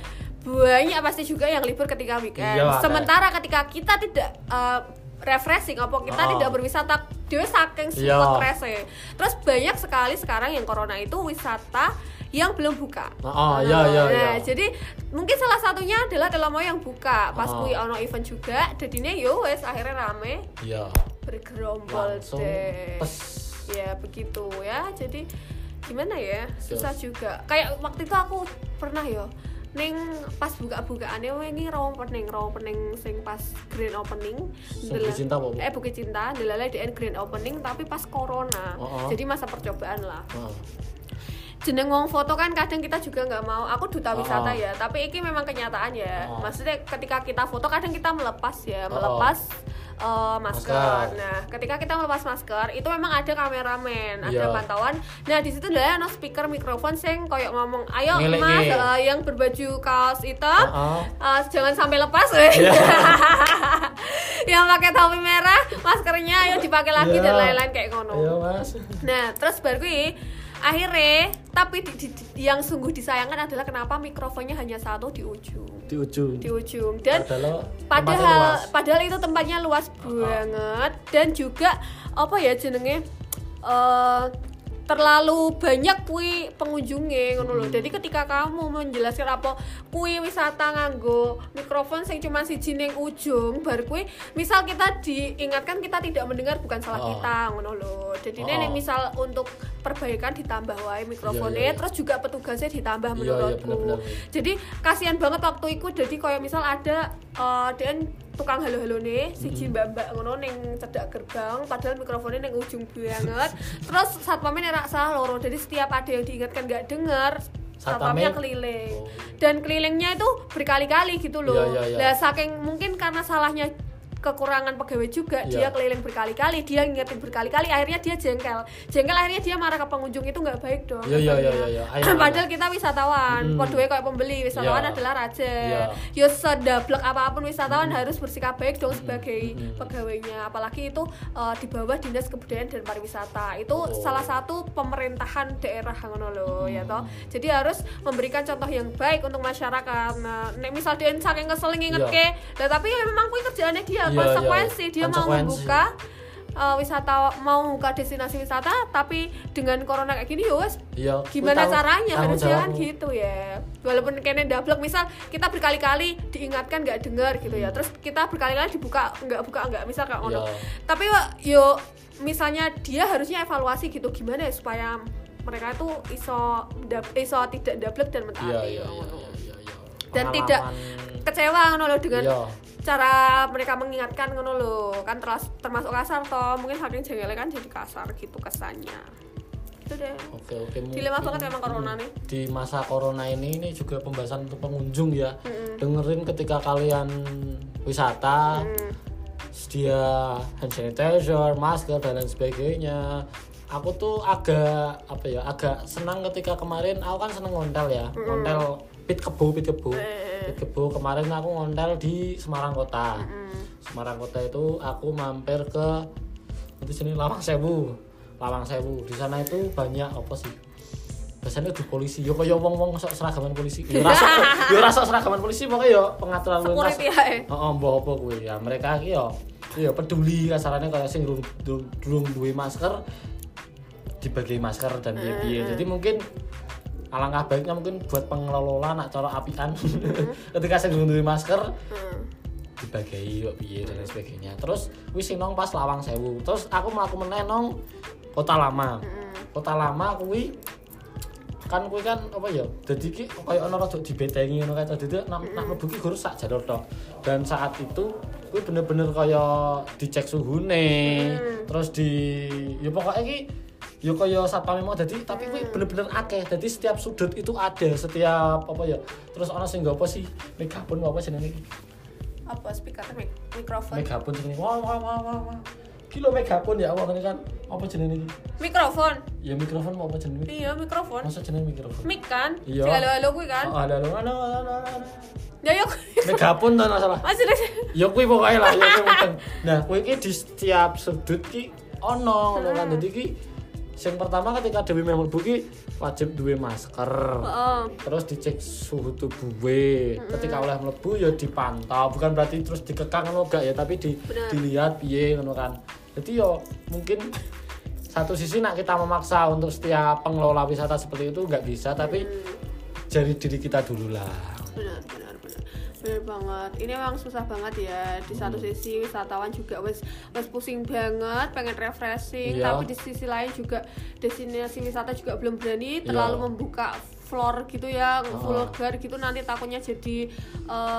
Banyak pasti juga yang libur ketika weekend Iya, ada. sementara ketika kita tidak eh, refreshing apa kita Oh. tidak berwisata dia saking Iya. stresnya terus banyak sekali sekarang yang corona itu wisata yang belum buka Oh, iya, iya, nah, iya. jadi mungkin salah satunya adalah Telomo yang buka pas Oh. kui ono event juga jadinya yo wes akhirnya rame Iya. bergerombol Langsung deh pes. ya begitu ya jadi gimana ya susah juga kayak waktu itu aku pernah yo neng pas buka-bukaannya ini rawang pening rawang pening sing pas grand opening Bukit Cinta apa, eh bukit cinta delala DN grand opening tapi pas corona Oh, oh. jadi masa percobaan lah Heeh. jeneng wong foto kan kadang kita juga nggak mau aku duta Oh. wisata ya tapi ini memang kenyataan ya Oh. maksudnya ketika kita foto kadang kita melepas ya Oh. Eh, masker. Masker. nah ketika kita melepas masker itu memang ada kameramen ada Iya. pantauan nah di situ ada no speaker mikrofon sing koyok ngomong ayo Ngelek, mas eh, yang berbaju kaos hitam Heeh. eh, jangan sampai lepas weh. Iya. [LAUGHS] yang pakai topi merah maskernya ayo dipakai lagi Iya. dan lain-lain kayak ngono Ayo, Mas. Nah, terus baru gue akhirnya tapi di- di- di- yang sungguh disayangkan adalah kenapa mikrofonnya hanya satu di ujung Di ujung. di ujung dan Padahal padahal luas. padahal itu tempatnya luas banget dan juga apa ya jenenge eh terlalu banyak kui pengunjungnya ngono Hmm. lho. Jadi ketika kamu menjelaskan apa kui wisata nganggo mikrofon sing cuma siji ning ujung bar kui misal kita diingatkan kita tidak mendengar bukan salah Oh. kita ngono lho. Jadi Oh. misal untuk perbaikan ditambah wae mikrofonnya iya, iya. terus juga petugasnya ditambah Iya, iya, menurutku. bener-bener. Jadi kasihan banget waktu itu jadi kayak misal ada eh DN tukang halo-halo nih siji mbak-mbak ngono ning cedak gerbang padahal mikrofonnya ning ujung banget. Terus satpamnya nerak salah loro jadi setiap ada yang diingatkan nggak dengar satpamnya? keliling. Oh. dan kelilingnya itu berkali-kali gitu loh. Iya, iya. Lah, saking mungkin karena salahnya kekurangan pegawai juga dia Iya. keliling berkali-kali dia ngingetin berkali-kali akhirnya dia jengkel jengkel akhirnya dia marah ke pengunjung itu nggak baik dong Iya, iya, iya, katanya. iya, iya. Ayo, padahal kita wisatawan Mm. podoe kayak pembeli wisatawan Iya. adalah raja Iya. yo sedablek apa pun wisatawan harus bersikap baik dong sebagai Mm. pegawainya apalagi itu eh, di bawah dinas kebudayaan dan pariwisata itu Oh. salah satu pemerintahan daerah ngono loh ya Mm. toh jadi harus memberikan contoh yang baik untuk masyarakat nah nek misal dia saking kesel nginget Iya. ke lah tapi ya memang kuwi kerjaannya dia Iya, konsekuensi iya. dia mau membuka eh, wisata mau buka destinasi wisata tapi dengan corona kayak gini ya wes Iya. gimana tanggung- caranya kan jawabmu. gitu ya walaupun kayaknya dablek misal kita berkali-kali diingatkan nggak dengar gitu ya terus kita berkali-kali dibuka nggak buka nggak misal kayak ngono Iya. tapi yo misalnya dia harusnya evaluasi gitu gimana ya supaya mereka itu iso iso tidak dablek dan Iya, mentaati iya, iya, iya, iya, iya. dan Pengalaman- tidak kecewa ngono loh dengan Iya. cara mereka mengingatkan ngono loh kan teras, termasuk kasar toh mungkin saking jengkelnya kan jadi kasar gitu kesannya itu deh Oke oke. dilema banget memang corona nih Di masa corona ini ini juga pembahasan untuk pengunjung ya. Mm-mm. Dengerin ketika kalian wisata, Hmm. sedia hand sanitizer, masker dan lain sebagainya. Aku tuh agak apa ya, agak senang ketika kemarin aku kan seneng ngontel ya. Ngontel pit kebo, pit kebo. Eh. Pit kebo kemarin aku ngontel di Semarang Kota. Semarang Kota itu aku mampir ke itu sini Lawang Sewu. Lawang Sewu. Di sana itu banyak apa sih? Biasanya di polisi, yo kaya wong-wong sok seragaman polisi. Yo rasa [LAUGHS] yo rasa seragaman polisi pokoknya yo pengaturan lalu lintas. ya Heeh, mbok apa kuwi ya. Mereka iki yo yo peduli kasarannya kayak sing durung duwe masker dibagi masker dan piye-piye. Jadi mungkin alangkah baiknya mungkin buat pengelola nak cara apian. [LAUGHS] Ketika sing durung duwe masker Hmm. dibagi yuk piye dan lain sebagainya. Terus wis nong pas lawang sewu. Terus aku melaku meneh nong kota lama. Kota lama kuwi kan kuwi kan apa ya jadi ki kaya ana rada dibetengi ngono kae dadi nak nak mlebu ki guru sak jalur tok. Dan saat itu kuwi bener-bener kaya dicek suhune terus di ya pokoknya ki ya kaya satpam mau jadi tapi kuwi bener-bener akeh. Jadi setiap sudut itu ada setiap apa ya. Terus ana sing nggo apa sih? Megapun apa jenenge iki? Apa speaker mik mikrofon? Megapun jenenge. Wah wah wah wah wah. Kilo megapun ya Allah ini kan? Apa jenenge iki? Mikrofon. Ya mikrofon apa jenenge? Iya mikrofon. Masa jenenge mikrofon? Mic kan? Iya. Sing halo-halo kuwi kan? Oh ada lo ada ada ada ya yuk megapun tuh masalah masih deh ya kuwi pokoknya lah ya kuwi mudeng. nah kuwi iki di setiap sudut ki ono ngono kan? Dadi ki sing pertama ketika Dewi meh mlebu ki wajib duwe masker. Oh terus dicek suhu tubuhnya ketika oleh mlebu ya dipantau. Bukan berarti terus dikekang ngono gak ya tapi di, Bener. dilihat piye ngono kan. Jadi yo mungkin satu sisi nak kita memaksa untuk setiap pengelola wisata seperti itu nggak bisa tapi dari diri kita dulu lah. Benar benar benar banget ini memang susah banget ya di satu Hmm. sisi wisatawan juga wes wes pusing banget pengen refreshing Iya. tapi di sisi lain juga destinasi wisata juga belum berani Iya. terlalu membuka floor gitu ya Oh. vulgar gitu nanti takutnya jadi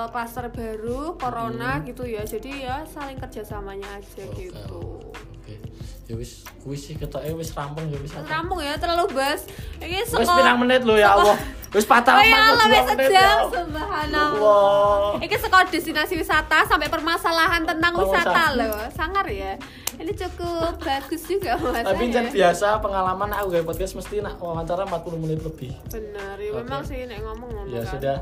klaster baru corona Hmm. gitu ya jadi ya saling kerjasamanya aja Oke, gitu oke ya wis kuwi sih ketoke wis rampung ya wis rampung ya terlalu bas ini wis sekolah pirang menit lo ya Allah wis patah Oh ya Allah, menit sejam, ya subhanallah. Allah. Ini sekolah destinasi wisata sampai permasalahan tentang wisata loh, sangar ya. Ini cukup bagus juga mas. tapi kan biasa pengalaman aku gak podcast mesti nak wawancara 40 menit lebih Bener, ya memang sih nek ngomong ngomong ya kan. sudah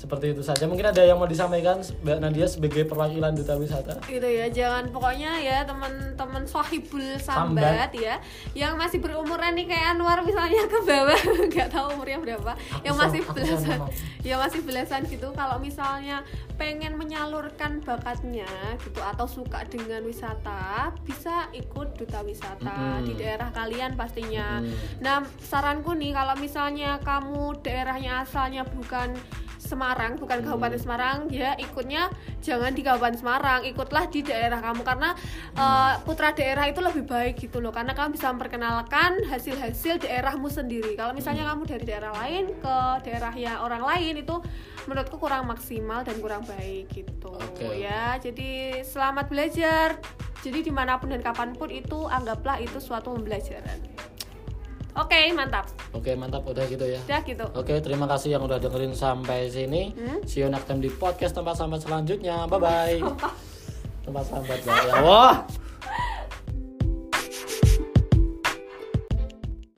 seperti itu saja mungkin ada yang mau disampaikan Mbak Nadia sebagai perwakilan duta wisata gitu ya jangan pokoknya ya teman-teman sohibul Sambat. sambat, ya yang masih berumuran nih kayak Anwar misalnya ke bawah [LAUGHS] nggak tahu umurnya berapa Aku yang masih aku belasan ngomong. ya masih belasan gitu kalau misalnya pengen menyalurkan bakatnya gitu atau suka dengan wisata bisa ikut duta wisata Mm-mm. di daerah kalian pastinya Mm. nah saranku nih kalau misalnya kamu daerahnya asalnya bukan Semarang bukan Kabupaten Semarang. Ya ikutnya jangan di Kabupaten Semarang ikutlah di daerah kamu. Karena eh, putra daerah itu lebih baik gitu loh. Karena kamu bisa memperkenalkan hasil-hasil daerahmu sendiri. Kalau misalnya kamu dari daerah lain ke daerahnya orang lain itu menurutku kurang maksimal dan kurang baik gitu. Oke. ya jadi selamat belajar. Jadi di mana pun dan kapan pun itu anggaplah itu suatu pembelajaran oke mantap oke mantap udah gitu ya udah gitu Oke, terima kasih yang udah dengerin sampai sini. Hmm? See you next time di podcast tempat sambat selanjutnya. Bye bye. [LAUGHS] tempat sambat ya. Allah. [LAUGHS]